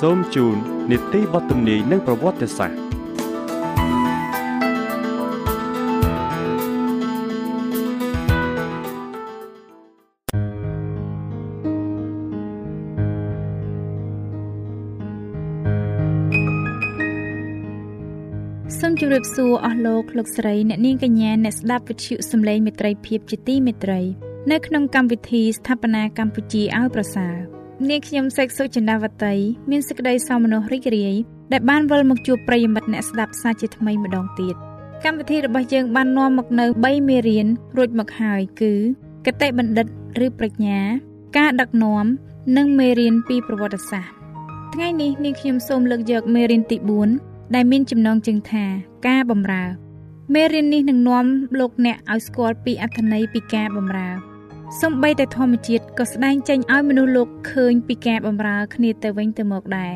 សូមជូននីតិបទទំនាយនិងប្រវត្តិសាស្ត្រសូមជម្រាបសួរអស់លោកលោកស្រីអ្នកនាងកញ្ញាអ្នកស្ដាប់វិទ្យុសំឡេងមេត្រីភាពជាទីមេត្រី នៅក្នុងកម្មវិធីស្ថាបនាកម្ពុជាឲ្យប្រសើរ នាងខ្ញុំសេកសុចិន្តាវតីមានសេចក្តីសោមនស្សរីករាយដែលបានវិលមកជួបប្រិយមិត្តអ្នកស្ដាប់សាជាថ្មីម្ដងទៀតកម្មវិធីរបស់យើងបាននាំមកនៅ3មេរៀនរួចមកហើយគឺគតិបណ្ឌិតឬប្រាជ្ញា ការដឹកនាំនិងមេរៀនពីប្រវត្តិសាស្ត្រថ្ងៃនេះនាងខ្ញុំសូមលើកយកមេរៀនទី4ដែលមានចំណងជើងថាការបម្រើ មេរៀននេះនឹងនាំលោកអ្នកឲ្យស្គាល់ពីអត្ថន័យពីការបម្រើ សំបីតែធម្មជាតិក៏ស្ដែងចេញឲ្យមនុស្សលោកឃើញពីការបម្រើគ្នាទៅវិញទៅមកដែរ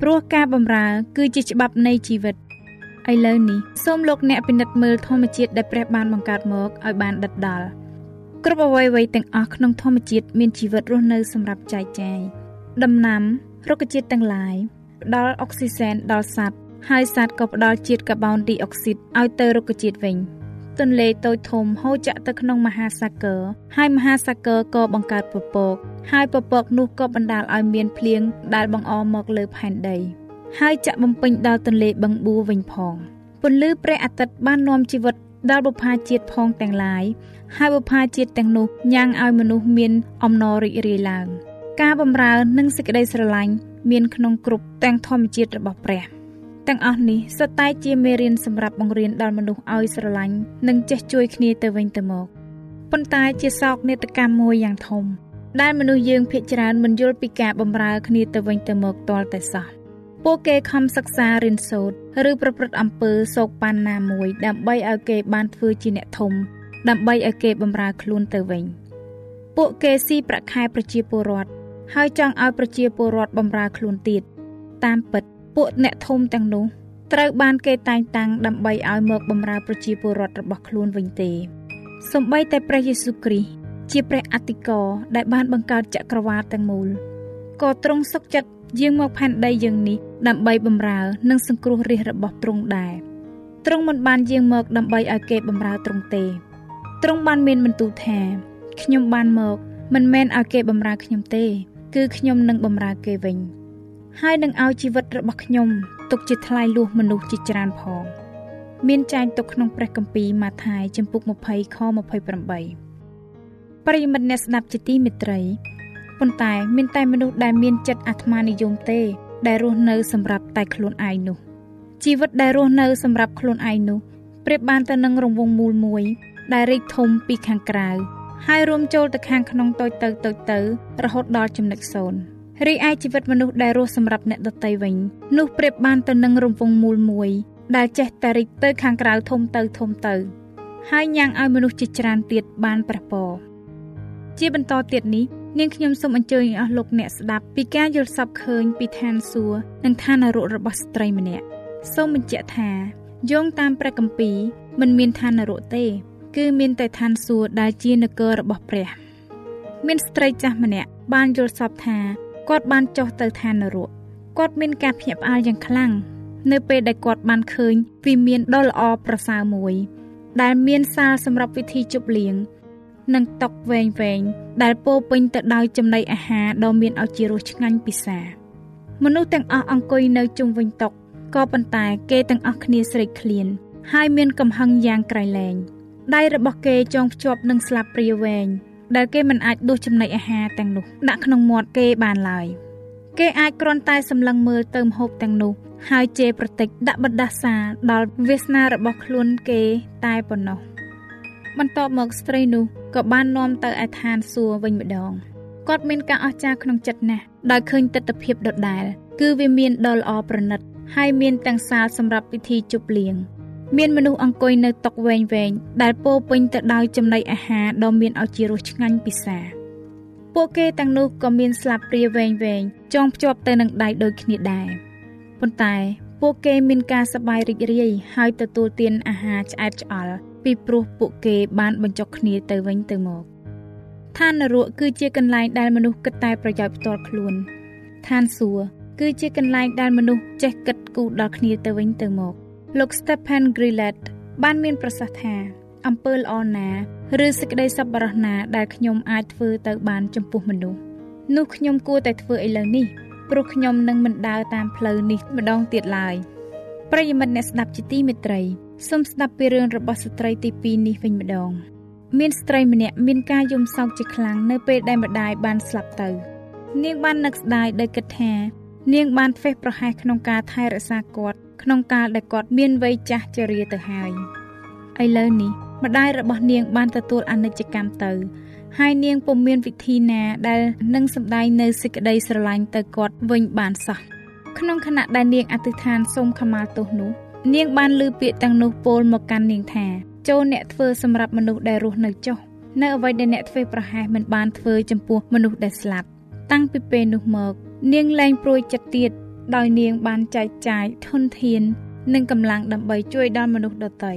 ព្រោះការបម្រើ គឺជាច្បាប់នៃជីវិតឥឡូវនេះសូមលោកអ្នកពិនិត្យមើលធម្មជាតិដែលព្រះបានបង្កើតមកឲ្យបានដិតដល់គ្រប់អ្វីៗទាំងអស់ក្នុងធម្មជាតិមានជីវិតរស់នៅសម្រាប់ចែកចាយដំណាំរុក្ខជាតិទាំងឡាយផ្ដល់អុកស៊ីសែនដល់សត្វហើយសត្វក៏ផ្ដល់ជាតិកាបូនឌីអុកស៊ីតឲ្យទៅរុក្ខជាតិវិញ។ ទន្លេតូចធំហូរចាក់ទៅក្នុងមហាសាគរហើយមហាសាគរក៏បង្កើតពពក ហើយពពកនោះក៏បណ្ដាលឲ្យមានភ្លៀងដែលបង្អមមកលើផែនដី ហើយចាក់បំពេញដល់ទន្លេបឹងបួវិញផងពន្លឺព្រះអាទិត្យបាននាំជីវិតដល់បុព្វាជាតិផងទាំងឡាយហើយបុព្វាជាតិទាំងនោះញ៉ាំងឲ្យមនុស្សមានអំណររីករាយឡើង ការបម្រើនិងសេចក្តីស្រឡាញ់មានក្នុងគ្រប់ទាំងធម្មជាតិរបស់ព្រះ ទាំងអស់នេះសុទ្ធតែជាមេរៀនសម្រាប់បង្រៀនដល់មនុស្សឲ្យស្រឡាញ់និងចេះជួយគ្នាទៅវិញទៅមកប៉ុន្តែជាសោកនាដកម្មមួយយ៉ាងធំ ដែលមនុស្សយើងភាគច្រើនមិនយល់ពីការបម្រើគ្នាទៅវិញទៅមកទាល់តែសោះពួកគេខំសិក្សារៀនសូត្រឬប្រព្រឹត្តអំពើសោកប៉ាន់ណាមួយដើម្បីឲ្យគេបានធ្វើជាអ្នកធំ ដើម្បីឲ្យគេបម្រើខ្លួនទៅវិញពួកគេស៊ីប្រាក់ខែប្រជាពលរដ្ឋហើយចង់ឲ្យប្រជាពលរដ្ឋបម្រើខ្លួនទៀតតាមពិត ពួកអ្នកធំទាំងនោះត្រូវបានគេតែងតាំងដើម្បីឲ្យមកបម្រើប្រជាពលរដ្ឋរបស់ខ្លួនវិញទេសំបីតែព្រះយេស៊ូវគ្រីស្ទជាព្រះអតិកោដែលបានបង្កើតចក្រវាឡទាំងមូលក៏ទ្រង់សុខចិត្តយាងមកផែនដីយើងនេះដើម្បីបម្រើនិងសង្គ្រោះរាជរបស់ទ្រង់ដែរទ្រង់មិនបានយាងមកដើម្បីឲ្យគេបម្រើទ្រង់ទេទ្រង់បានមានបន្ទូលថាខ្ញុំបានមក មិនមែនឲ្យគេបម្រើខ្ញុំទេ គឺខ្ញុំនឹងបម្រើគេវិញ ហើយនឹងឲ្យជីវិតរបស់ខ្ញុំទុកជាថ្លៃលួសមនុស្សជាច្រើនផង មានចែងទុកក្នុងព្រះគម្ពីរម៉ាថាយចំពុក20ខ28ប្រិយមិត្តអ្នកស្ដាប់ជាទីមេត្រីប៉ុន្តែមានតែមនុស្សដែលមានចិត្តអាត្មានិយមទេ ដែលរស់នៅសម្រាប់តែខ្លួនឯងនោះជីវិតដែលរស់នៅសម្រាប់ខ្លួនឯងនោះប្រៀបបានទៅនឹងរង្វង់មូលមួយ ដែលរីកធំពីខាងក្រៅហើយរួមចូលទៅខាងក្នុងតូចទៅតូចទៅ រហូតដល់ចំណុចសូន្យ រីឯជីវិតមនុស្សដែលរស់សម្រាប់អ្នកដតីវិញនោះប្រៀបបានទៅនឹងរង្វង់មូលមួយ ដែលចេះតែរីកទៅខាងក្រៅធំទៅធំទៅ ហើយញ៉ាំងឲ្យមនុស្សជាច្រើនទៀតបានប្រពរជាបន្តទៀតនេះនាងខ្ញុំសូមអញ្ជើញអស់លោកអ្នកស្ដាប់ពីការយល់សប្តិឃើញពីឋានសួគ៌និងឋាននរករបស់ស្ត្រីម្នាក់សូមបញ្ជាក់ថាយោងតាមព្រះគម្ពីរមិនមានឋាននរកទេ គឺមានតែឋានសួគ៌ដែលជានគររបស់ព្រះ មានស្ត្រីចាស់ម្នាក់បានយល់សប្តិថា គាត់បានចុះទៅឋាននរកគាត់មានការភ្ញាក់ផ្អើលយ៉ាងខ្លាំងនៅពេលដែលគាត់បានឃើញវិមានដ៏ល្អប្រសើរមួយ ដែលមានសាលសម្រាប់ពិធីជប់លៀងនិងតុវែងវែងដែលពោពេញទៅដោយចំណីអាហារដ៏មានឱជារសឆ្ងាញ់ពិសាមនុស្សទាំងអស់អង្គុយនៅជុំវិញតុក៏ប៉ុន្តែគេទាំងអស់គ្នាស្រេកឃ្លាន ហើយមានកំហឹងយ៉ាងក្រៃលែងដៃរបស់គេចងភ្ជាប់នឹងស្លាបព្រាវែង ដែលគេមិនអាចដួសចំណីអាហារទាំងនោះដាក់ក្នុងមាត់គេបានឡើយគេអាចគ្រាន់តែសម្លឹងមើលទៅម្ហូបទាំងនោះហើយជេរប្រតិចដាក់បដាសាដល់វាសនារបស់ខ្លួនគេតែប៉ុណ្ណោះបន្ទាប់មកស្ត្រីនោះក៏បាននាំទៅឯឋានសួគ៌វិញម្ដងគាត់មានការអស្ចារ្យក្នុងចិត្តណាស់ដោយឃើញទស្សនភាពដដែល គឺវាមានដ៏ល្អប្រណិត ហើយមានទាំងសាលសម្រាប់ពិធីជប់លៀង មានមនុស្សអង្គុយនៅតុវែងវែងដែលពោពេញទៅដោយចំណីអាហារដ៏មានឱជារសឆ្ងាញ់ពិសាពួកគេទាំងនោះក៏មានស្លាបព្រាវែងវែងចងភ្ជាប់ទៅនឹងដៃដូចគ្នាដែរប៉ុន្តែពួកគេមានការសប្បាយរីករាយហើយទទួលទានអាហារឆ្អែតឆ្អល់ពីព្រោះពួកគេបានបញ្ចុកគ្នាទៅវិញទៅមកឋាននរកគឺជាកន្លែងដែលមនុស្សគិតតែប្រយោជន៍ផ្ទាល់ខ្លួនឋានសួគ៌គឺជាកន្លែងដែលមនុស្សចេះគិតគូរដល់គ្នាទៅវិញទៅមក លោក Stephen Grillet បានមានប្រសាសន៍ថាអំពើល្អណាឬសេចក្តីសប្បុរសណាដែលខ្ញុំអាចធ្វើទៅបានចំពោះមនុស្សនោះខ្ញុំគួរតែធ្វើឥឡូវនេះព្រោះខ្ញុំនឹងមិនដើរតាមផ្លូវនេះម្ដងទៀតឡើយប្រិយមិត្តអ្នកស្ដាប់ជាទីមេត្រីសូមស្ដាប់ពីរឿងរបស់ស្ត្រីទី2នេះវិញម្ដង មានស្ត្រីម្នាក់មានការយំសោកជាខ្លាំងនៅពេលដែលម្ដាយបានស្លាប់ទៅ នាងបាននឹកស្ដាយដោយគិតថា នាងបានធ្វេសប្រហែសក្នុងការថែរក្សាគាត់ក្នុងកាលដែលគាត់មានវ័យចាស់ជរាទៅហើយឥឡូវនេះម្ដាយរបស់នាងបានទទួលអនិច្ចកម្មទៅហើយនាងពុំមានវិធីណាដែលនឹងសម្ដែងនៅសេចក្តីស្រឡាញ់ទៅគាត់វិញបានសោះក្នុងខណៈដែលនាងអធិដ្ឋានសូមខមាលទោសនោះ នាងបានលើពាក្យទាំងនោះពោលមកកាន់នាងថាចូលអ្នកធ្វើសម្រាប់មនុស្សដែលរស់នៅចុះនៅអ្វីដែលអ្នកធ្វើប្រហែសមិនបានធ្វើចំពោះមនុស្សដែលស្លាប់ តាំងពីពេលនោះមក នាងលែងព្រួយចិត្តទៀតដោយនាងបានចែកចាយធនធាន និងកម្លាំងដើម្បីជួយដល់មនុស្សដទៃ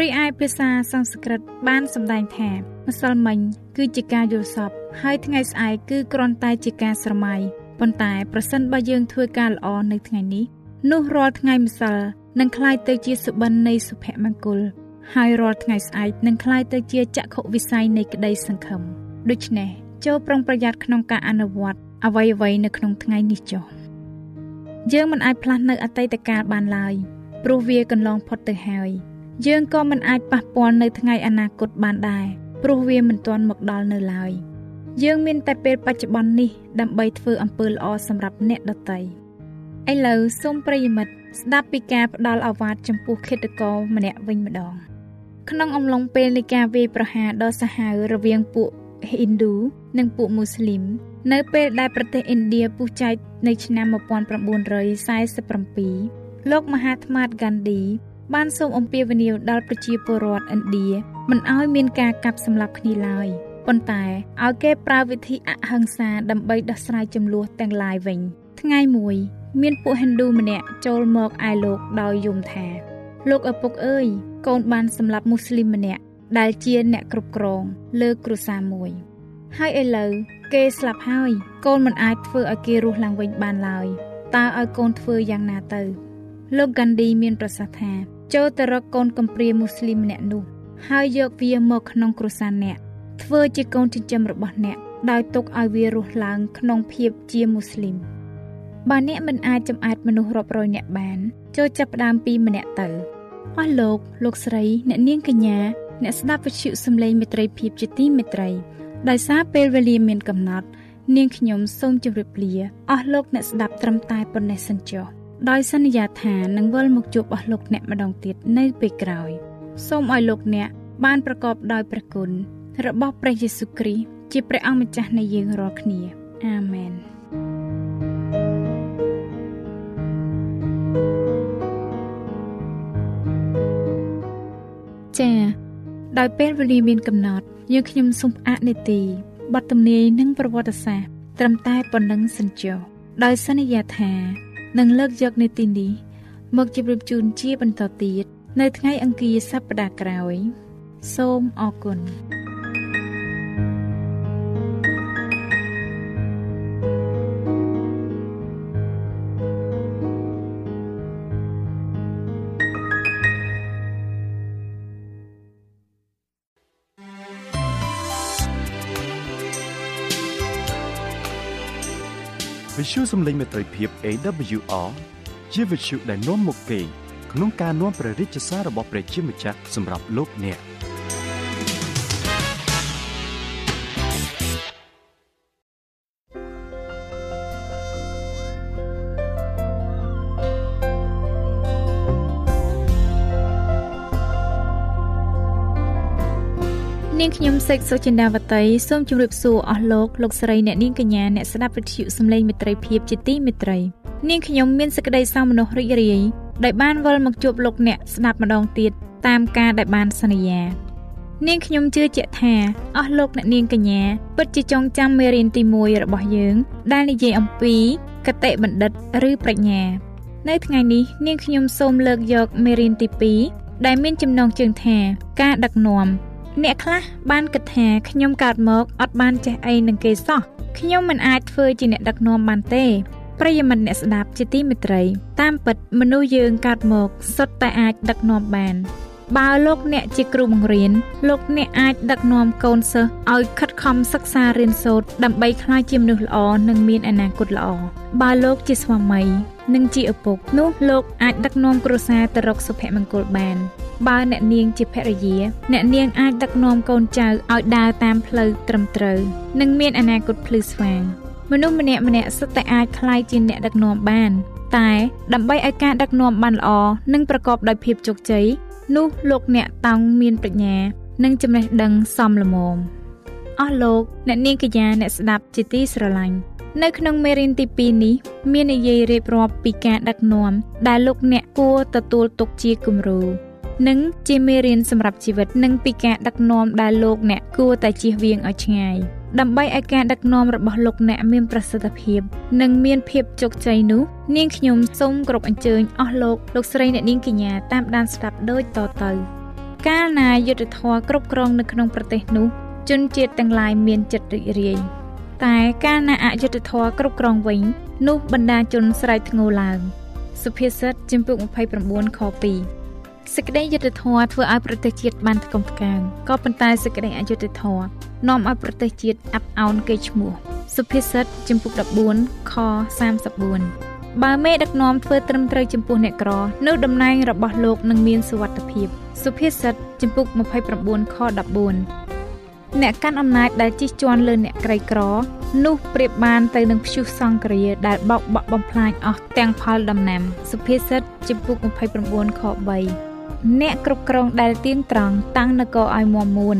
រីឯភាសាសំស្ក្រឹតបានសម្ដែងថាម្សិលមិញគឺជាការយល់សពហើយថ្ងៃស្អែកគឺគ្រាន់តែជាការស្រមៃប៉ុន្តែប្រសិនបើយើងធ្វើការល្អនៅថ្ងៃនេះនោះរាល់ថ្ងៃម្សិលនឹងคล้ายទៅជាសុបិននៃសុភមង្គលហើយរាល់ថ្ងៃស្អែកនឹងคล้ายទៅជាចក្ខុវិស័យនៃក្តីសង្ឃឹមដូច្នេះចូលប្រុងប្រយ័ត្នក្នុងការអនុវត្ត អ្វីៗនៅក្នុងថ្ងៃនេះចុះយើងមិនអាចផ្លាស់នៅអតីតកាលបានឡើយព្រោះវាកន្លងផុតទៅហើយយើងក៏មិនអាចប៉ះពាល់នៅថ្ងៃអនាគតបានដែរព្រោះវាមិនទាន់មកដល់នៅឡើយយើងមានតែពេលបច្ចុប្បន្ននេះដើម្បីធ្វើអំពើល្អសម្រាប់អ្នកដទៃឥឡូវសូមប្រិយមិត្តស្ដាប់ពីការផ្ដល់អាវ៉ាតចំពោះឃាតករម្នាក់វិញម្ដង ក្នុងអំឡុងពេលនៃការវាយប្រហារដ៏សាហាវរវាងពួកហិណ្ឌូនិងពួកមូស្លីម នៅពេលដែលប្រទេសឥណ្ឌាពុះចែកនៅឆ្នាំ1947លោកមហាត្មាតហ្គាន់ឌីបានសូមអំពាវនាវដល់ប្រជាពលរដ្ឋឥណ្ឌាមិនឲ្យមានការកាប់សម្លាប់គ្នាឡើយប៉ុន្តែឲ្យគេប្រើវិធីអហិង្សាដើម្បីដោះស្រាយចំនួនទាំងឡាយវិញថ្ងៃមួយ មានពួកហិណ្ឌូម្នាក់ចូលមកឯលោកដោយយំថាលោកឪពុកអើយកូនបានសម្លាប់មូស្លីមម្នាក់ដែលជាអ្នកគ្រប់គ្រងលើគ្រួសារមួយ ហើយឥឡូវគេស្លាប់ហើយកូនមិនអាចធ្វើឲ្យគេរស់ឡើងវិញបានឡើយតើឲ្យកូនធ្វើយ៉ាងណាទៅ លោកហ្គាន់ឌីមានប្រសាសន៍ថាចូលទៅរកកូនកំព្រាមូស្លីមម្នាក់នោះហើយយកវាមកក្នុងគ្រួសារអ្នកធ្វើជាកូនចិញ្ចឹមរបស់អ្នកដោយទុកឲ្យវារស់ឡើងក្នុងភាពជាមូស្លីមបើអ្នកមិនអាចចំអាតមនុស្សរាប់រយនាក់បានចូលចាប់ផ្ដើមពីម្នាក់ទៅអស់លោកលោកស្រី អ្នកនាងកញ្ញាអ្នកស្ដាប់វិទ្យុសំឡេងមេត្រីភាពជាទីមេត្រី ដោយសារពេលវេលាមានកំណត់ នាងខ្ញុំសូមជម្រាបលាអស់លោកអ្នកស្ដាប់ត្រឹមតែប៉ុណ្ណេះសិនចុះដោយសន្យាថានឹងវិលមកជួបអស់លោកអ្នកម្ដងទៀតនៅពេលក្រោយសូមឲ្យលោកអ្នកបានប្រកបដោយព្រះគុណរបស់ព្រះយេស៊ូវគ្រីស្ទជាព្រះអង្គម្ចាស់នៃយើងរាល់គ្នាអាមែនចា៎ដោយពេលវេលាមានកំណត់ យើងខ្ញុំសូមផ្អាកនេតិបទទំនាយនិងប្រវត្តិសាស្ត្រត្រឹមតែប៉ុណ្ណឹងសិនចុះដោយសន្យាថានឹងលើកយកនេតិនេះមកជម្រាបជូនជាបន្តទៀតនៅថ្ងៃអង្គារសប្តាហ៍ក្រោយ សូមអរគុណ Visual សំឡេងមេត្រីភាព AWR ជា Visual ដែលនាំមកពីក្នុងការនាំព្រះរាជសាររបស់ព្រះជាម្ចាស់សម្រាប់លោកអ្នក។ សេកសុចិន្តាវតីសូមជម្រាបសួរអស់លោកលោកស្រីអ្នកនាងកញ្ញាអ្នកស្ដាប់វិទ្យុសំឡេងមិត្តភាពជាទីមេត្រី នាងខ្ញុំមានសេចក្តីសោមនស្សរីករាយដែលបានវិលមកជួបលោកអ្នកស្ដាប់ម្ដងទៀតតាមការដែលបានសន្យា នាងខ្ញុំជឿជាក់ថាអស់លោកអ្នកនាងកញ្ញាពិតជាចងចាំមេរៀនទី1របស់យើង ដែលនិយាយអំពីកតិបណ្ឌិតឬប្រាជ្ញា នៅថ្ងៃនេះនាងខ្ញុំសូមលើកយកមេរៀនទី2ដែលមានចំណងជើងថាការដឹកនាំ អ្នកខ្លះបានគិតថាខ្ញុំកើតមកអត់បានចេះអីនឹងគេសោះខ្ញុំមិនអាចធ្វើជាអ្នកដឹកនាំបានទេប្រិយមិត្តអ្នកស្ដាប់ជាទីមេត្រី តាមពិតមនុស្សយើងកើតមកសុទ្ធតែអាចដឹកនាំបានបើលោកអ្នកជាគ្រូបង្រៀនលោកអ្នកអាចដឹកនាំកូនសិស្សឲ្យខិតខំសិក្សារៀនសូត្រដើម្បីក្លាយជាមនុស្សល្អនិងមានអនាគតល្អបើលោកជាស្វាមី និងជាឪពុកនោះលោកអាចដឹកនាំគ្រួសារទៅរកសុភមង្គលបាន បើអ្នកនាងជាភរិយា អ្នកនាងអាចដឹកនាំកូនចៅឲ្យដើរតាមផ្លូវត្រឹមត្រូវនិងមានអនាគតភ្លឺស្វាងមនុស្សម្នាក់ម្នាក់សុទ្ធតែអាចក្លាយជាអ្នកដឹកនាំបាន តែដើម្បីឲ្យការដឹកនាំបានល្អនិងប្រកបដោយភាពជោគជ័យនោះលោកអ្នកតោងមានប្រាជ្ញា និងចំណេះដឹងសមល្មមអស់លោកអ្នកនាងកញ្ញាអ្នកស្ដាប់ជាទីស្រឡាញ់នៅក្នុងមេរៀនទី2នេះមាននិយាយរៀបរាប់ពីការដឹកនាំដែលលោកអ្នកគួរទទួលទុកជាគំរូ និងជាមេរៀនសម្រាប់ជីវិតនិងពីការដឹកនាំដែលលោកអ្នកគួរតែជៀសវាងឲ្យឆ្ងាយដើម្បីឲ្យការដឹកនាំរបស់លោកអ្នកមានប្រសិទ្ធភាព និងមានភាពជោគជ័យនោះនាងខ្ញុំសូមគោរពអញ្ជើញអស់លោកលោកស្រីអ្នកនាងកញ្ញាតាមដានស្ដាប់ដូចតទៅកាលណាយុទ្ធធរគ្រប់គ្រងនៅក្នុងប្រទេសនោះជនជាតិទាំងឡាយមានចិត្តរីករាយតែកាលណាអយុត្តិធម៌គ្រប់គ្រងវិញ នោះបណ្ដាជនស្រែកធ្ងោឡើងសុភាសិតជំពូក29ខ2 សេចក្តីយុត្តិធម៌ធ្វើឲ្យប្រទេសជាតិបានថ្កុំថ្កើងក៏ប៉ុន្តែសេចក្តីអយុត្តិធម៌នាំឲ្យប្រទេសជាតិអាប់អោនកេរ្តិ៍ឈ្មោះសុភាសិតចំពុក14ខ34បើមេដឹកនាំធ្វើត្រឹមត្រូវចំពោះអ្នកក្រនោះតំណែងរបស់លោកនឹងមានសុវត្ថិភាពសុភាសិតចំពុក29ខ14អ្នកកាន់អំណាចដែលជិះជាន់លើអ្នកក្រីក្រ នោះប្រៀបបានទៅនឹងព្យុះសង្គ្រាដែលបោកបក់បំផ្លាញអស់ទាំងផលដំណាំសុភាសិតចំពុក29ខ3 អ្នកគ្រប់គ្រងដែលទៀងត្រង់តាំងនគរឲ្យមាំមួន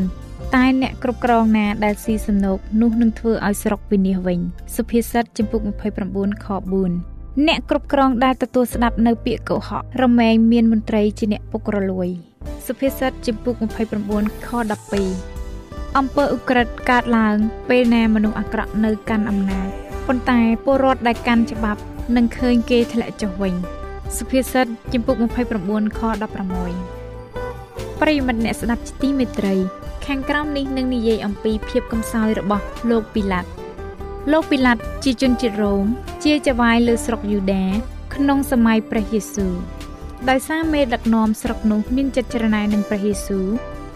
តែអ្នកគ្រប់គ្រងណាដែលស៊ីសំណូកនោះនឹងធ្វើឲ្យស្រុកវិនាសវិញសុភាសិតចំពុក29ខ4អ្នកគ្រប់គ្រងដែលទទួលស្ដាប់នៅពាក្យកុហករមែងមានមន្ត្រីជាអ្នកពុករលួយសុភាសិតចំពុក29ខ12អំពើឧក្រិដ្ឋកើតឡើង ពេលណាមនុស្សអាក្រក់នៅកាន់អំណាចប៉ុន្តែពលរដ្ឋដែលកាន់ច្បាប់នឹងឃើញគេធ្លាក់ចុះវិញ សុភាសិតជំពូក29ខ16ប្រិយមិត្តអ្នកស្ដាប់ជាទីមេត្រី ខាងក្រោមនេះនឹងនិយាយអំពីភាពកំសោយរបស់លោកពីឡាត់លោកពីឡាត់ជាជនជាតិរ៉ូមជាចៅហ្វាយលើស្រុកយូដាក្នុងសម័យព្រះយេស៊ូវដោយសារមេដឹកនាំស្រុកនោះមានចិត្តច្រណែននឹងព្រះយេស៊ូវ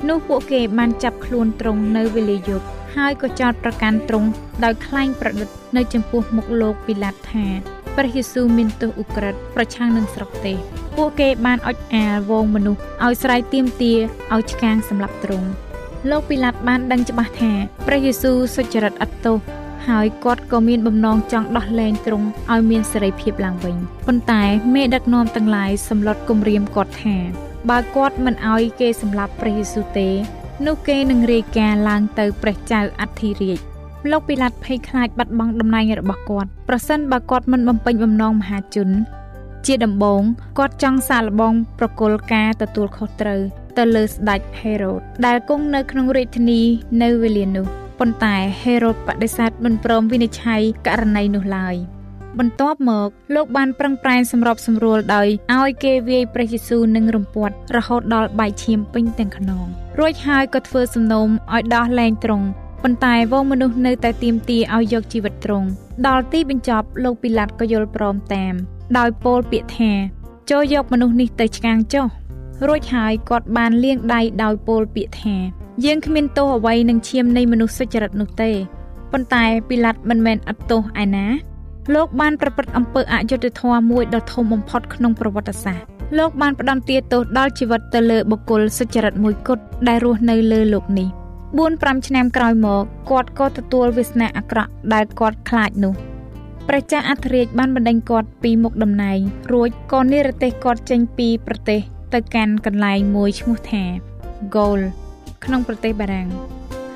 នោះពួកគេបានចាប់ខ្លួនទ្រង់នៅវេលាយប់ហើយក៏ចោទប្រកាន់ទ្រង់ដោយក្លែងប្រឌិតនៅចំពោះមុខលោកពីឡាត់ថា ព្រះយេស៊ូវមានទោសឧក្រិដ្ឋប្រឆាំងនឹងស្រុកទេពួកគេបានអុចអាលវងមនុស្សឲ្យស្រ័យទៀមទាឲ្យឆ្កាងសម្លាប់ទ្រង់លោកពីឡាតបានដឹងច្បាស់ថាព្រះយេស៊ូវសុចរិតអត់ទោសហើយគាត់ក៏មានបំណងចង់ដោះលែងទ្រង់ឲ្យមានសេរីភាពឡើងវិញប៉ុន្តែមេដឹកនាំទាំងឡាយសម្លុតគំរាមគាត់ថាបើគាត់មិនឲ្យគេសម្លាប់ព្រះយេស៊ូវទេនោះគេនឹងរាយការណ៍ឡើងទៅព្រះចៅអធិរាជ លោកពីឡាតភ័យខ្លាចបាត់បង់តំណែងរបស់គាត់ប្រសិនបើគាត់មិនបំពេញបំណងមហាជន ជាដំបូងគាត់ចង់សាកល្បងប្រគល់ការទទួលខុសត្រូវទៅលើស្ដេចហេរ៉ូតដែលគង់នៅក្នុងរាជធានីនៅវេលានោះប៉ុន្តែហេរ៉ូតបដិសេធមិនព្រមវិនិច្ឆ័យករណីនោះឡើយបន្ទាប់មកលោកបានប្រឹងប្រែងសម្របសម្រួលដោយឲ្យគេវាយព្រះយេស៊ូវនឹងរំពាត់រហូតដល់បែកឈាមពេញទាំងខ្នងរួចហើយក៏ធ្វើសំណូមឲ្យដោះលែងទ្រង់ ប៉ុន្តែវងមនុស្សនៅតែទៀមទាឲ្យយកជីវិតទ្រង់ដល់ទីបញ្ចប់លោកពីឡាត់ក៏យល់ព្រមតាម ដោយពោលពាក្យថាចូលយកមនុស្សនេះទៅឆ្កាងចុះរួចហើយគាត់បានលាងដៃដោយពោលពាក្យថាយើងគ្មានទោសអ្វីនឹងឈាមនៃមនុស្សសុចរិតនោះទេប៉ុន្តែពីឡាត់មិនមែនអត់ទោសឯណាលោកបានប្រព្រឹត្តអំពើអយុត្តិធម៌មួយដ៏ធំបំផុតក្នុងប្រវត្តិសាស្ត្រលោកបានផ្ដន្ទាទោសដល់ជីវិតទៅលើបុគ្គលសុចរិតមួយគត់ដែលរស់នៅលើលោកនេះ 4-5ឆ្នាំក្រោយមកគាត់ក៏ទទួលវាសនាអាក្រក់ដែលគាត់ខ្លាចនោះព្រះចាស់អធិរាជបានបណ្ដេញគាត់ពីមុខតំណែងរួចក៏និរទេសគាត់ចេញពីប្រទេសទៅកាន់កន្លែងមួយឈ្មោះថា Gol ក្នុងប្រទេសបារាំង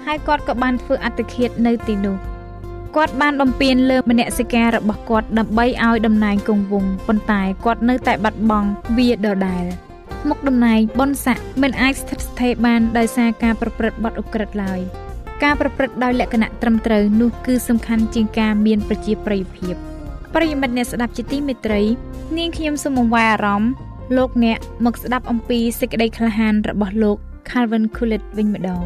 ហើយគាត់ក៏បានធ្វើអត្តឃាតនៅទីនោះគាត់បានបំពេញលើមនសិការរបស់គាត់ដើម្បីឲ្យតំណែងគង់វង្សប៉ុន្តែគាត់នៅតែបាត់បង់វាដដែល មុខតំណែងបនស័កមិនអាចស្ថិតស្ថេរបានដោយសារការប្រព្រឹត្តបទឧក្រិដ្ឋឡើយការប្រព្រឹត្តដោយលក្ខណៈត្រឹមត្រូវនោះគឺសំខាន់ជាងការមានប្រជាប្រិយភាពប្រិយមិត្តអ្នកស្ដាប់ជាទីមេត្រី នាងខ្ញុំសូមអង្វែអារម្មណ៍លោកអ្នកមកស្ដាប់អំពីសេចក្តីក្លាហានរបស់លោក Calvin Coolidge វិញម្ដង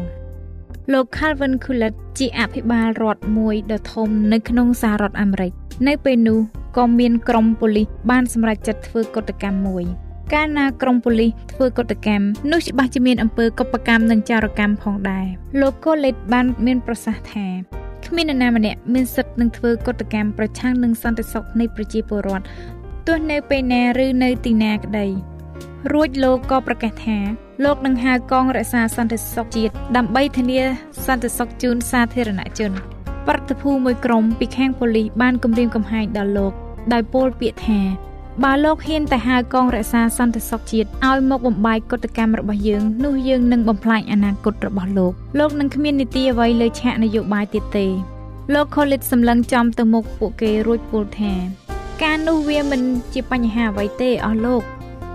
លោក Calvin Coolidge ជាអភិបាលរដ្ឋមួយដ៏ធំនៅក្នុងសហរដ្ឋអាមេរិកនៅពេលនោះក៏មានក្រុមប៉ូលីសបានសម្រេចចិត្តធ្វើកតកម្មមួយ កាលណាក្រុមប៉ូលីសធ្វើកតកម្មនោះច្បាស់ជាមានអំពើកុបកម្មនិងចារកម្មផងដែរលោក Coolidge បានមានប្រសាសន៍ថាគ្មាននរណាម្នាក់មានសិទ្ធិនឹងធ្វើកតកម្មប្រឆាំងនឹងសន្តិសុខនៃប្រជាពលរដ្ឋទោះនៅពេលណាឬនៅទីណាក្តីរួចលោកក៏ប្រកាសថាលោកនឹងហៅកងរក្សាសន្តិសុខជាតិដើម្បីធានាសន្តិសុខជូនសាធារណជន ប្រតិភូមួយក្រុមពីខាងប៉ូលីសបានគំរាមកំហែងដល់លោកដោយពោលពាក្យថា បើលោកហ៊ានតែហៅកងរក្សាសន្តិសុខជាតិឲ្យមកបំបាយកតកម្មរបស់យើងនោះយើងនឹងបំផ្លាញអនាគតរបស់លោកលោកនឹងគ្មាននីតិអ្វីលើឆាកនយោបាយទៀតទេលោកខូលីតសម្លឹងចំទៅមុខពួកគេរួចពោលថា ការនោះវាមិនជាបញ្ហាអ្វីទេអស់លោក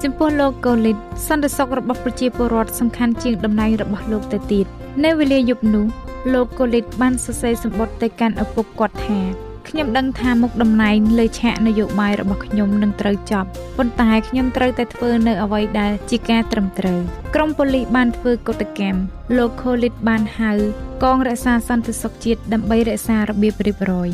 ចំពោះលោកកូលីតសន្តិសុខរបស់ប្រជាពលរដ្ឋសំខាន់ជាងតំណែងរបស់លោកទៅទៀតនៅវេលាយប់នោះលោកកូលីតបានសរសេរសម្បត្តិទៅកាន់ឪពុកគាត់ថា ខ្ញុំដឹងថាមុខតំណែងលើឆាកនយោបាយរបស់ខ្ញុំនឹងត្រូវចប់ប៉ុន្តែខ្ញុំត្រូវតែធ្វើនៅអ្វីដែលជាការត្រឹមត្រូវក្រមប៉ូលីសបានធ្វើកតកម្មលោកខូលីតបានហៅកងរក្សាសន្តិសុខជាតិដើម្បីរក្សារបៀបរៀបរយ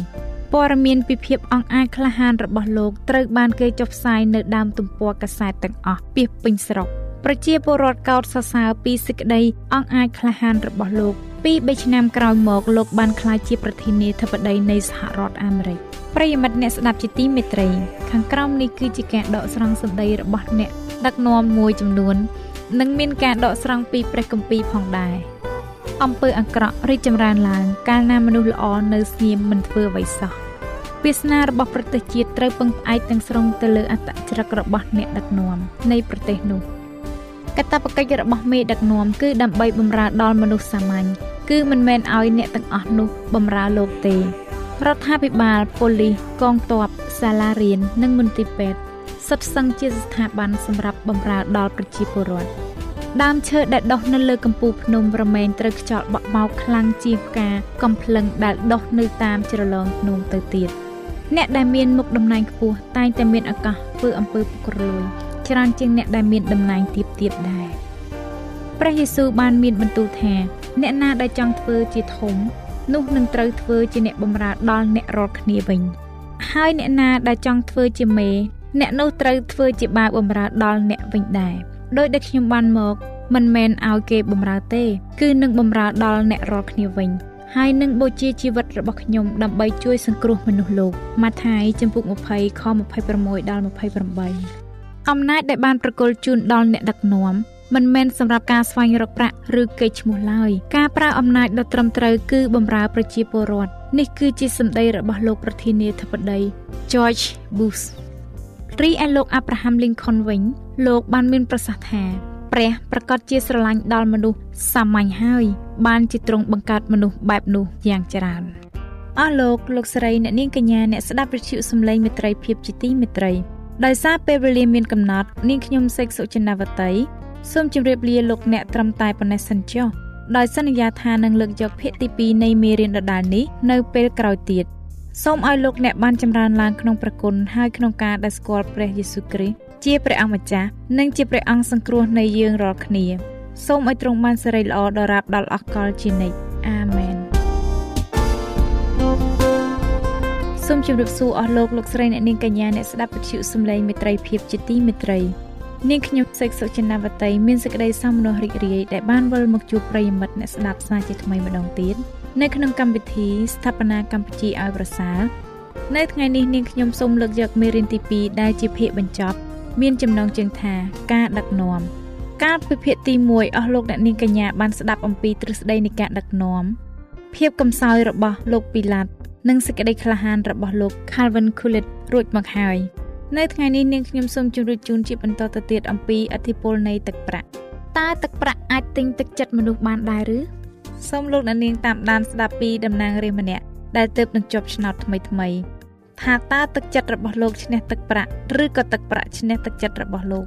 ព័ត៌មានពីភាពអង្អាចក្លាហានរបស់លោកត្រូវបានគេចុះផ្សាយនៅដើមទំព័រកាសែតទាំងអស់ពាសពេញស្រុកប្រជាពលរដ្ឋកោតសរសើរពីសេចក្តីអង្អាចក្លាហានរបស់លោក ពី3ឆ្នាំក្រោយមកលោកបានក្លាយជាប្រធានាធិបតីនៃសហរដ្ឋអាមេរិកប្រិយមិត្តអ្នកស្ដាប់ជាទីមេត្រី ខាងក្រោមនេះគឺជាការដកស្រង់សម្ដីរបស់អ្នកដឹកនាំមួយចំនួន និងមានការដកស្រង់ពីព្រះគម្ពីរផងដែរអំពើអាក្រក់រីកចម្រើនឡើង កាលណាមនុស្សល្អនៅស្ងៀមមិនធ្វើអ្វីសោះវាសនារបស់ប្រទេសជាតិត្រូវពឹងផ្អែកទាំងស្រុងទៅលើអត្តចរិតរបស់អ្នកដឹកនាំនៃប្រទេសនោះកាតព្វកិច្ចរបស់មេដឹកនាំគឺដើម្បីបម្រើដល់មនុស្សសាមញ្ញ គឺមិនមែនឲ្យអ្នកទាំងអស់នោះបម្រើលោកទេរដ្ឋាភិបាលប៉ូលីសកងទ័ពសាលារៀននិងមន្ទីរពេទ្យសុទ្ធសឹងជាស្ថាប័នសម្រាប់បម្រើដល់ប្រជាពលរដ្ឋដើមឈើដែលដុះនៅលើកំពូលភ្នំរមែងត្រូវខ្យល់បក់បោកខ្លាំងជាងផ្កាកំភ្លឹងដែលដុះនៅតាមជ្រលងភ្នំទៅទៀតអ្នកដែលមានមុខតំណែងខ្ពស់តែងតែមានឱកាសធ្វើអំពើពុករលួយច្រើនជាងអ្នកដែលមានតំណែងទាបទៀតដែរព្រះយេស៊ូវបានមានបន្ទូលថា អ្នកណាដែលចង់ធ្វើជាធំ នោះនឹងត្រូវធ្វើជាអ្នកបម្រើដល់អ្នករាល់គ្នាវិញ ហើយអ្នកណាដែលចង់ធ្វើជាមេ អ្នកនោះត្រូវធ្វើជាបាវបម្រើដល់អ្នកវិញដែរដោយដែលខ្ញុំបានមកមិនមែនឲ្យគេបម្រើទេ គឺនឹងបម្រើដល់អ្នករាល់គ្នាវិញហើយនឹងបូជាជីវិតរបស់ខ្ញុំដើម្បីជួយសង្គ្រោះមនុស្សលោកម៉ាថាយចំពុក20ខ26ដល់28អំណាចដែលបានប្រគល់ជូនដល់អ្នកដឹកនាំ មិនមែនសម្រាប់ការស្វែងរកប្រាក់ឬកេរ្តិ៍ឈ្មោះឡើយការប្រើអំណាចដ៏ត្រឹមត្រូវគឺបម្រើប្រជាពលរដ្ឋនេះគឺជាសម្ដីរបស់លោកប្រធានាធិបតី George Bush រីឯលោក Abraham Lincoln វិញ លោកបានមានប្រសាសន៍ថាព្រះប្រកាសជាស្រឡាញ់ដល់មនុស្សសាមញ្ញហើយ បានជាទ្រង់បង្កើតមនុស្សបែបនោះយ៉ាងច្រើនអស់លោកលោកស្រីអ្នកនាងកញ្ញាអ្នកស្ដាប់វិទ្យុសំឡេងមេត្រីភាពជាទីមេត្រីដោយសារពេលវេលាមានកំណត់នាងខ្ញុំសេកសុចិនាវតី សូមជម្រាបលាលោកអ្នកត្រឹមតែប៉ុណ្ណេះសិនចុះដោយសន្យាថានឹងលើកយកភាគទី2នៃមេរៀនដដែលនេះនៅពេលក្រោយទៀតសូមឲ្យលោកអ្នកបានចម្រើនឡើងក្នុងព្រះគុណហើយក្នុងការដែលស្គាល់ព្រះយេស៊ូវគ្រីស្ទជាព្រះអង្គម្ចាស់និងជាព្រះអង្គសង្គ្រោះនៃយើងរាល់គ្នាសូមឲ្យទ្រង់បានសិរីល្អដល់រាបដល់អកលជានិច្ចអាមែនសូមជម្រាបសួរអស់លោកលោកស្រីអ្នកនាងកញ្ញាអ្នកស្ដាប់វិទ្យុសំឡេងមេត្រីភាពជាទីមេត្រី នាងខ្ញុំសេកសុចិនាវតីមានសេចក្តីសោមនស្សរីករាយដែលបានវិលមកជួបប្រិយមិត្តអ្នកស្ដាប់ស្នាជាថ្មីម្ដងទៀតនៅក្នុងកម្មវិធីស្ថាបនាកម្ពុជាឲ្យប្រសើរនៅថ្ងៃនេះនាងខ្ញុំសូមលើកយកមេរៀនទី2ដែលជាភាគបញ្ចប់ មានចំណងជើងថាការដឹកនាំកាលពីភាគទី1អស់លោកអ្នកនាងកញ្ញាបានស្ដាប់អំពីទ្រឹស្ដីនៃការដឹកនាំភាពកំសោយរបស់លោកពីឡាតនិងសេចក្តីក្លាហានរបស់លោក Calvin Coolidge រួចមកហើយ នៅថ្ងៃនេះនាងខ្ញុំសូមជម្រាបជូនជាបន្តទៅទៀតអំពីអធិពលនៃទឹកប្រាក់តើទឹកប្រាក់អាចទិញទឹកចិត្តមនុស្សបានដែរឬសូមលោកអ្នកនាងតាមដានស្ដាប់ពីតំណាងរាស្ត្រម្នាក់ដែលទើបនឹងជាប់ឆ្នោតថ្មីថ្មីថាតើទឹកចិត្តរបស់លោកឈ្នះទឹកប្រាក់ឬក៏ទឹកប្រាក់ឈ្នះទឹកចិត្តរបស់លោក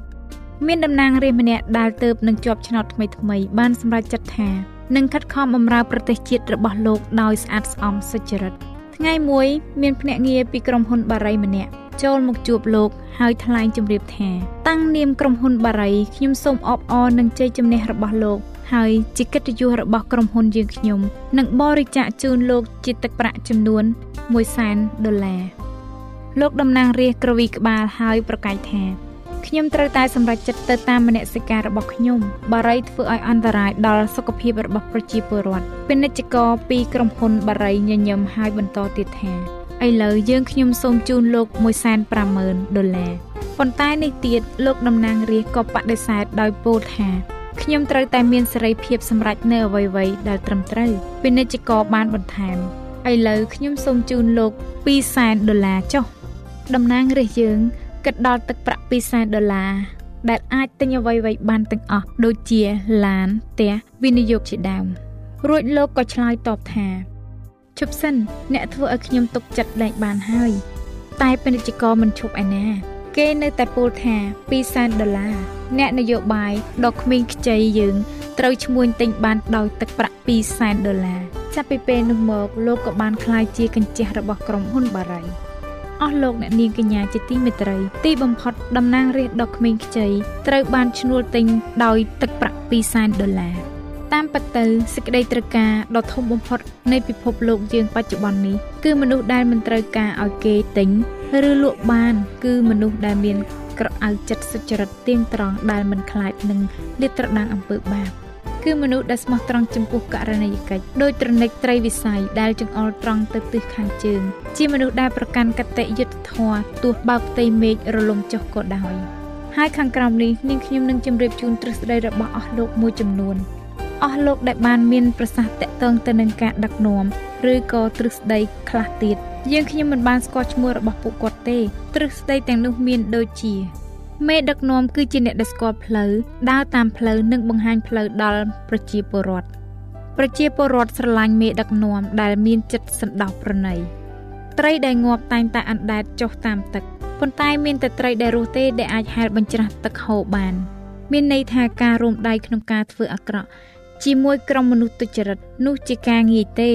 មានតំណាងរាស្ត្រម្នាក់ដែលទើបនឹងជាប់ឆ្នោតថ្មីថ្មីបានសម្រេចចិត្តថានឹងខិតខំបម្រើប្រទេសជាតិរបស់លោកដោយស្អាតស្អំសុចរិត ថ្ងៃមួយមានភ្នាក់ងារពីក្រុមហ៊ុនបារីម្នាក់ចូលមកជួបលោកហើយថ្លែងជម្រាបថា តាំងនាមក្រុមហ៊ុនបារីខ្ញុំសូមអបអរនឹងជ័យជំនះរបស់លោកហើយជាកិត្តិយសរបស់ក្រុមហ៊ុនយើងខ្ញុំនឹងបរិច្ចាគជូនលោកជាទឹកប្រាក់ចំនួន100,000ដុល្លារលោកតំណាងរាស្ត្រក្រវីក្បាលហើយប្រកាសថា ខ្ញុំត្រូវតែសម្រេចចិត្តទៅតាមមនសិការរបស់ខ្ញុំបារីធ្វើឲ្យអន្តរាយដល់សុខភាពរបស់ប្រជាពលរដ្ឋពាណិជ្ជករពីក្រុមហ៊ុនបារីញញឹមហើយបន្តទៀតថាឥឡូវយើងខ្ញុំសូមជូនលោក150,000ដុល្លារប៉ុន្តែនេះទៀតលោកតំណាងរាស្ត្រក៏បដិសេធដោយពោលថាខ្ញុំត្រូវតែមានសេរីភាពសម្រេចនៅអ្វីៗដែលត្រឹមត្រូវពាណិជ្ជករបានបន្ថែមឥឡូវខ្ញុំសូមជូនលោក200,000ដុល្លារចុះតំណាងរាស្ត្រយើង គិតដល់ទឹកប្រាក់200,000ដុល្លារដែលអាចទិញអ្វីៗបានទាំងអស់ដូចជាឡានផ្ទះវិនិយោគជាដើមរួចលោកក៏ឆ្លើយតបថាជប់សិនអ្នកធ្វើឲ្យខ្ញុំទុកចិត្តលែងបានហើយ តែពាណិជ្ជករមិនឈប់ឯណា គេនៅតែពោលថា200,000ដុល្លារអ្នកនយោបាយដ៏ក្មេងខ្ចីយើងត្រូវឈ្មួញទិញបានដោយទឹកប្រាក់200,000ដុល្លារចាប់ពីពេលនោះមកលោកក៏បានក្លាយជាកញ្ចះរបស់ក្រុមហ៊ុនបារី អស់លោកអ្នកនាងកញ្ញាជាទីមេត្រីទីបំផុតតំណាងរាស្ត្រដ៏ក្មេងខ្ចីត្រូវបានឈ្នួលទិញដោយទឹកប្រាក់200,000ដុល្លារតាមពិតទៅសេចក្តីត្រូវការដ៏ធំបំផុតនៃពិភពលោកយើងបច្ចុប្បន្ននេះគឺមនុស្សដែលមិនត្រូវការឲ្យគេទិញឬលក់បាន គឺមនុស្សដែលមានក្រអៅចិត្តសុចរិតទៀងត្រង់ដែលមិនខ្លាចនឹងលាតត្រដាងអំពើបាប គឺមនុស្សដែលស្មោះត្រង់ចំពោះករណីយកិច្ចដោយត្រនិចត្រីវិស័យដែលចង្អុលត្រង់ទៅទិសខាងជើង ជាមនុស្សដែលប្រកាន់កតិយុត្តិធម៌ទោះបើផ្ទៃមេឃរលំចុះក៏ដោយហើយខាងក្រោមនេះនាងខ្ញុំនឹងជម្រាបជូនទ្រឹស្ដីរបស់អស់លោកមួយចំនួនអស់លោកដែលបានមានប្រសាសន៍តកតងទៅនឹងការដឹកនាំឬក៏ទ្រឹស្ដីខ្លះទៀតយើងខ្ញុំមិនបានស្គាល់ឈ្មោះរបស់ពួកគាត់ទេទ្រឹស្ដីទាំងនោះមានដូចជា មេដឹកនាំគឺជាអ្នកដែលស្គាល់ផ្លូវដើរតាមផ្លូវនិងបង្ហាញផ្លូវដល់ប្រជាពលរដ្ឋប្រជាពលរដ្ឋស្រឡាញ់មេដឹកនាំដែលមានចិត្តសន្តោសប្រណីត្រីដែលងាប់តែងតែអណ្ដែតចុះតាមទឹកប៉ុន្តែមានតែត្រីដែលរស់ទេដែលអាចហែលបញ្ច្រាស់ទឹកហូរបាន មានន័យថាការរួមដៃក្នុងការធ្វើអាក្រក់ជាមួយក្រុមមនុស្សទុច្ចរិតនោះជាការងាយទេ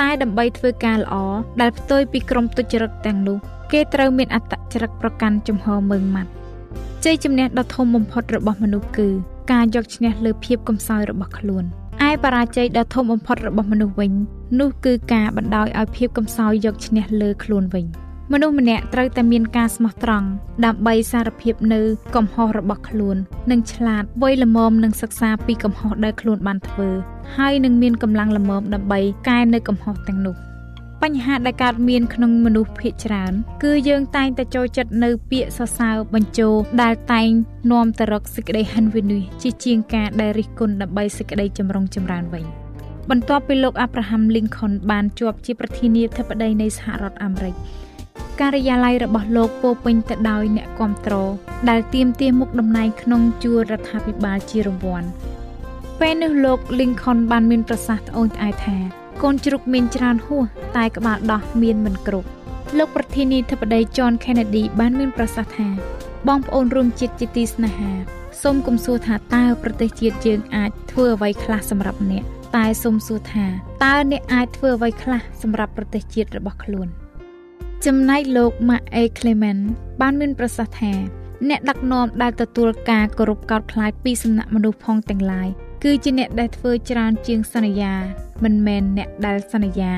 តែដើម្បីធ្វើការល្អដែលផ្ទុយពីក្រុមទុច្ចរិតទាំងនោះ គេត្រូវមានអត្តចរិតប្រកាន់ជំហរមើងម៉ាត់ ជ័យជំនះដ៏ធំបំផុតរបស់មនុស្សគឺការយកឈ្នះលើភាពកំសោយរបស់ខ្លួនឯបរាជ័យដ៏ធំបំផុតរបស់មនុស្សវិញនោះគឺការបណ្ដោយឲ្យភាពកំសោយយកឈ្នះលើខ្លួនវិញ។មនុស្សម្នាក់ត្រូវតែមានការស្មោះត្រង់ដើម្បីសារភាពនៅកំហុសរបស់ខ្លួននិងឆ្លាតវៃល្មមនឹងសិក្សាពីកំហុសដែលខ្លួនបានធ្វើហើយនឹងមានកម្លាំងល្មមដើម្បីកែនៅកំហុសទាំងនោះ បញ្ហាដែលកើតមានក្នុងមនុស្សភាគច្រើន គឺយើងតែងតែចូលចិត្តនៅពាក្យសរសើរបញ្ជោដែលតែងនាំទៅរកសេចក្តីហិនវិនិច្ឆ័យជាជាងការដែលរិះគន់ដើម្បីសេចក្តីចម្រុងចម្រើនវិញបន្ទាប់ពីលោកអាប់រ៉ាហាំលីងខុនបានជាប់ជាប្រធានាធិបតីនៃសហរដ្ឋអាមេរិកការិយាល័យរបស់លោកពោពេញទៅដោយអ្នកគ្រប់គ្រងដែលទៀមទាមុខតំណែងក្នុងជួររដ្ឋាភិបាលជារង្វាន់ពេលនោះលោក Lincoln បានមានប្រសាសន៍ត្អូញត្អែថា កូនជ្រូកមានច្រើនហួសតែក្បាលដោះមានមិនគ្រប់លោកប្រធានាធិបតី John Kennedy បានមានប្រសាសន៍ថាបងប្អូនរួមជាតិជាទីស្នេហាសូមគុំសួរថាតើប្រទេសជាតិយើងអាចធ្វើអ្វីខ្លះសម្រាប់អ្នកតែសូមសួរថាតើអ្នកអាចធ្វើអ្វីខ្លះសម្រាប់ប្រទេសជាតិរបស់ខ្លួន។ចំណែកលោក Mark A Clement បានមានប្រសាសន៍ថា អ្នកដឹកនាំដែលទទួលការគោរពកោតខ្លាចពីសំណាក់មនុស្សផងទាំងឡាយ គឺជាអ្នកដែលធ្វើច្រើនជាងសន្យា មិនមែនអ្នកដែលសន្យា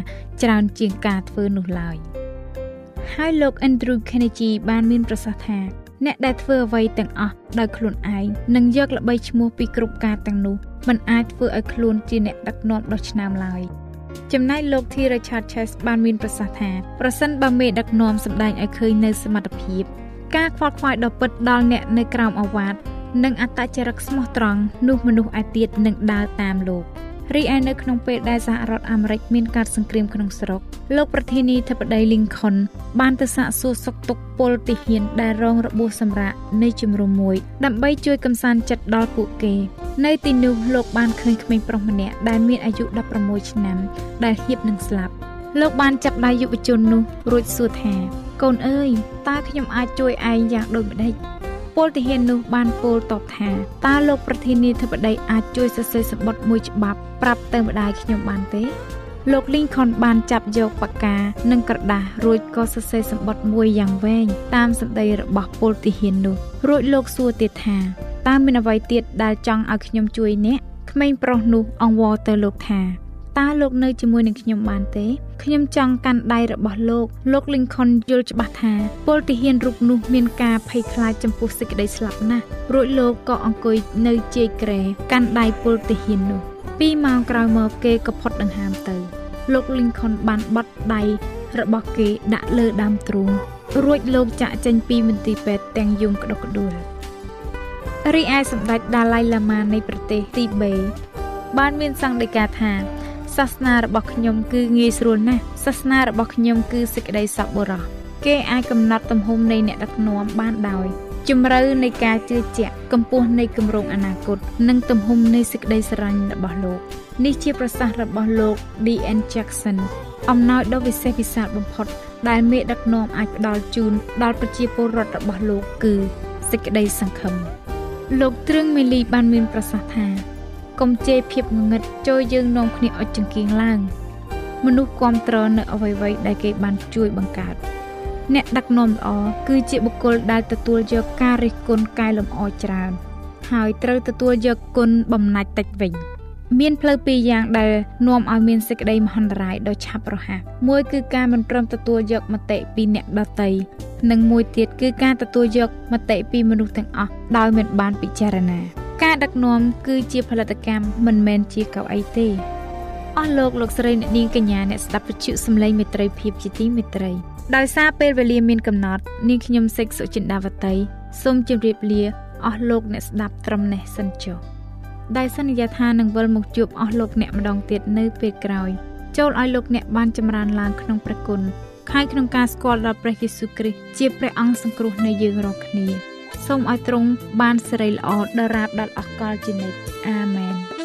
ច្រើនជាងការធ្វើនោះឡើយហើយលោក Andrew Carnegie បានមានប្រសាសន៍ថាអ្នកដែលធ្វើអ្វីទាំងអស់ដោយខ្លួនឯងនិងយកល្បីឈ្មោះពីគ្រប់ការទាំងនោះមិនអាចធ្វើឲ្យខ្លួនជាអ្នកដឹកនាំដ៏ឆ្នើមឡើយចំណែកលោក T Richard Chase បានមានប្រសាសន៍ថាប្រសិនបើមេដឹកនាំសម្ដែងឲ្យឃើញនៅសមត្ថភាព ការខ្វល់ខ្វាយដ៏ពិតដល់អ្នកនៅក្រោមអាវ៉ាត និងអត្តចរិតស្មោះត្រង់នោះមនុស្សឯទៀតនឹងដើរតាមលោក។រីឯនៅក្នុងពេលដែលសហរដ្ឋអាមេរិកមានការសង្គ្រាមក្នុងស្រុកលោកប្រធានាធិបតី Lincoln បានទៅសាកសួរសុខទុក្ខពលទាហានដែលរងរបួសសម្រាកនៃជំរំមួយដើម្បីជួយកំសាន្តចិត្តដល់ពួកគេ នៅទីនោះលោកបានឃើញក្មេងប្រុសម្នាក់ដែលមានអាយុ16ឆ្នាំដែលហៀបនឹងស្លាប់លោកបានចាប់ដៃយុវជននោះរួចសួរថាកូនអើយតើខ្ញុំអាចជួយឯងយ៉ាងដូចម្ដេច ពលទាហាននោះបានពោលតបថាតើលោកប្រធានាធិបតីអាចជួយសរសេរសម្បត្តិមួយច្បាប់ប្រាប់ទៅម្ដាយខ្ញុំបានទេលោក Lincoln បានចាប់យកពากកា និងក្រដាសរួចក៏សរសេរសម្បត្តិមួយយ៉ាងវែងតាមសម្ដីរបស់ពលទាហាននោះរួចលោកសួរទៀតថាតើមានអ្វីទៀតដែលចង់ឲ្យខ្ញុំជួយអ្នកក្មេងប្រុសនោះអង្វរទៅលោកថា តើលោកនៅជាមួយនឹងខ្ញុំបានទេខ្ញុំចង់កាន់ដៃរបស់លោកលោក Lincoln យល់ច្បាស់ថាពលទាហានរូបនោះមានការភ័យខ្លាចចំពោះសេចក្តីស្លាប់ណាស់រួចលោកក៏អង្គុយនៅជ័យក្រែកាន់ដៃពលទាហាននោះពីម៉ោងក្រោយមកគេក៏ផុតដង្ហើមទៅលោក Lincoln បានបត់ដៃរបស់គេដាក់លើដើមទ្រូងរួចលោកចាក់ចេញពីមន្ទីរពេទ្យទាំងយំក្តុកក្តួលរីឯសម្ដេចដាឡៃឡាម៉ានៃប្រទេសទីបេបានមានសង្កេតការថា សាសនារបស់ខ្ញុំគឺងាយស្រួលណាស់សាសនារបស់ខ្ញុំគឺសេចក្តីសប្បុរសគេអាចកំណត់ទំហំនៃអ្នកដឹកនាំបានដោយជំរឿនៃការជឿជាក់កម្ពស់នៃគម្រោងអនាគតនិងទំហំនៃសេចក្តីស្រឡាញ់របស់លោកនេះជាប្រសាសន៍របស់លោក D.N. Jackson អំណោយដ៏វិសេសវិសាលបំផុត ដែលមេដឹកនាំអាចផ្ដល់ជូនដល់ប្រជាពលរដ្ឋរបស់លោកគឺសេចក្តីសង្ឃឹមលោកទ្រឹងមេលីបានមានប្រសាសន៍ថា កុំជេរភាពងងឹតចូលយើងនាំគ្នាអុចចង្គៀងឡើងមនុស្សគ្រប់ត្រនៅអវ័យៗដែលគេបានជួយបង្កើតអ្នកដឹកនាំល្អគឺជាបុគ្គលដែលទទួលយកការរិះគន់កែលម្អច្រើន ហើយត្រូវទទួលយកគុណបំណាច់តិចវិញ មានផ្លូវពីរយ៉ាងដែលនាំឲ្យមានសេចក្តីមហន្តរាយដ៏ឆាប់រហ័សមួយគឺការមិនព្រមទទួលយកមតិពីអ្នកដទៃនិងមួយទៀតគឺការទទួលយកមតិពីមនុស្សទាំងអស់ដោយមិនបានពិចារណា ការដឹកនាំគឺជាផលិតកម្មមិនមែនជាកៅអីទេអស់លោកលោកស្រីអ្នកនាងកញ្ញាអ្នកស្ដាប់វិទ្យុសំឡេងមេត្រីភាពជាទីមេត្រីដោយសារពេលវេលាមានកំណត់នាងខ្ញុំសេកសុចិន្តាវតីសូមជម្រាបលាអស់លោកអ្នកស្ដាប់ត្រឹមនេះសិនចុះដែលសន្យាថានឹងវិលមកជួបអស់លោកអ្នកម្ដងទៀតនៅពេលក្រោយចូលឲ្យលោកអ្នកបានចម្រើនឡើងក្នុងព្រះគុណហើយក្នុងការស្គាល់ដល់ព្រះយេស៊ូវគ្រីស្ទជាព្រះអង្គសង្គ្រោះនៃយើងរាល់គ្នា សូមឲ្យទ្រង់បានសិរីល្អដរាបដល់អកលជានិច្ចអាមែន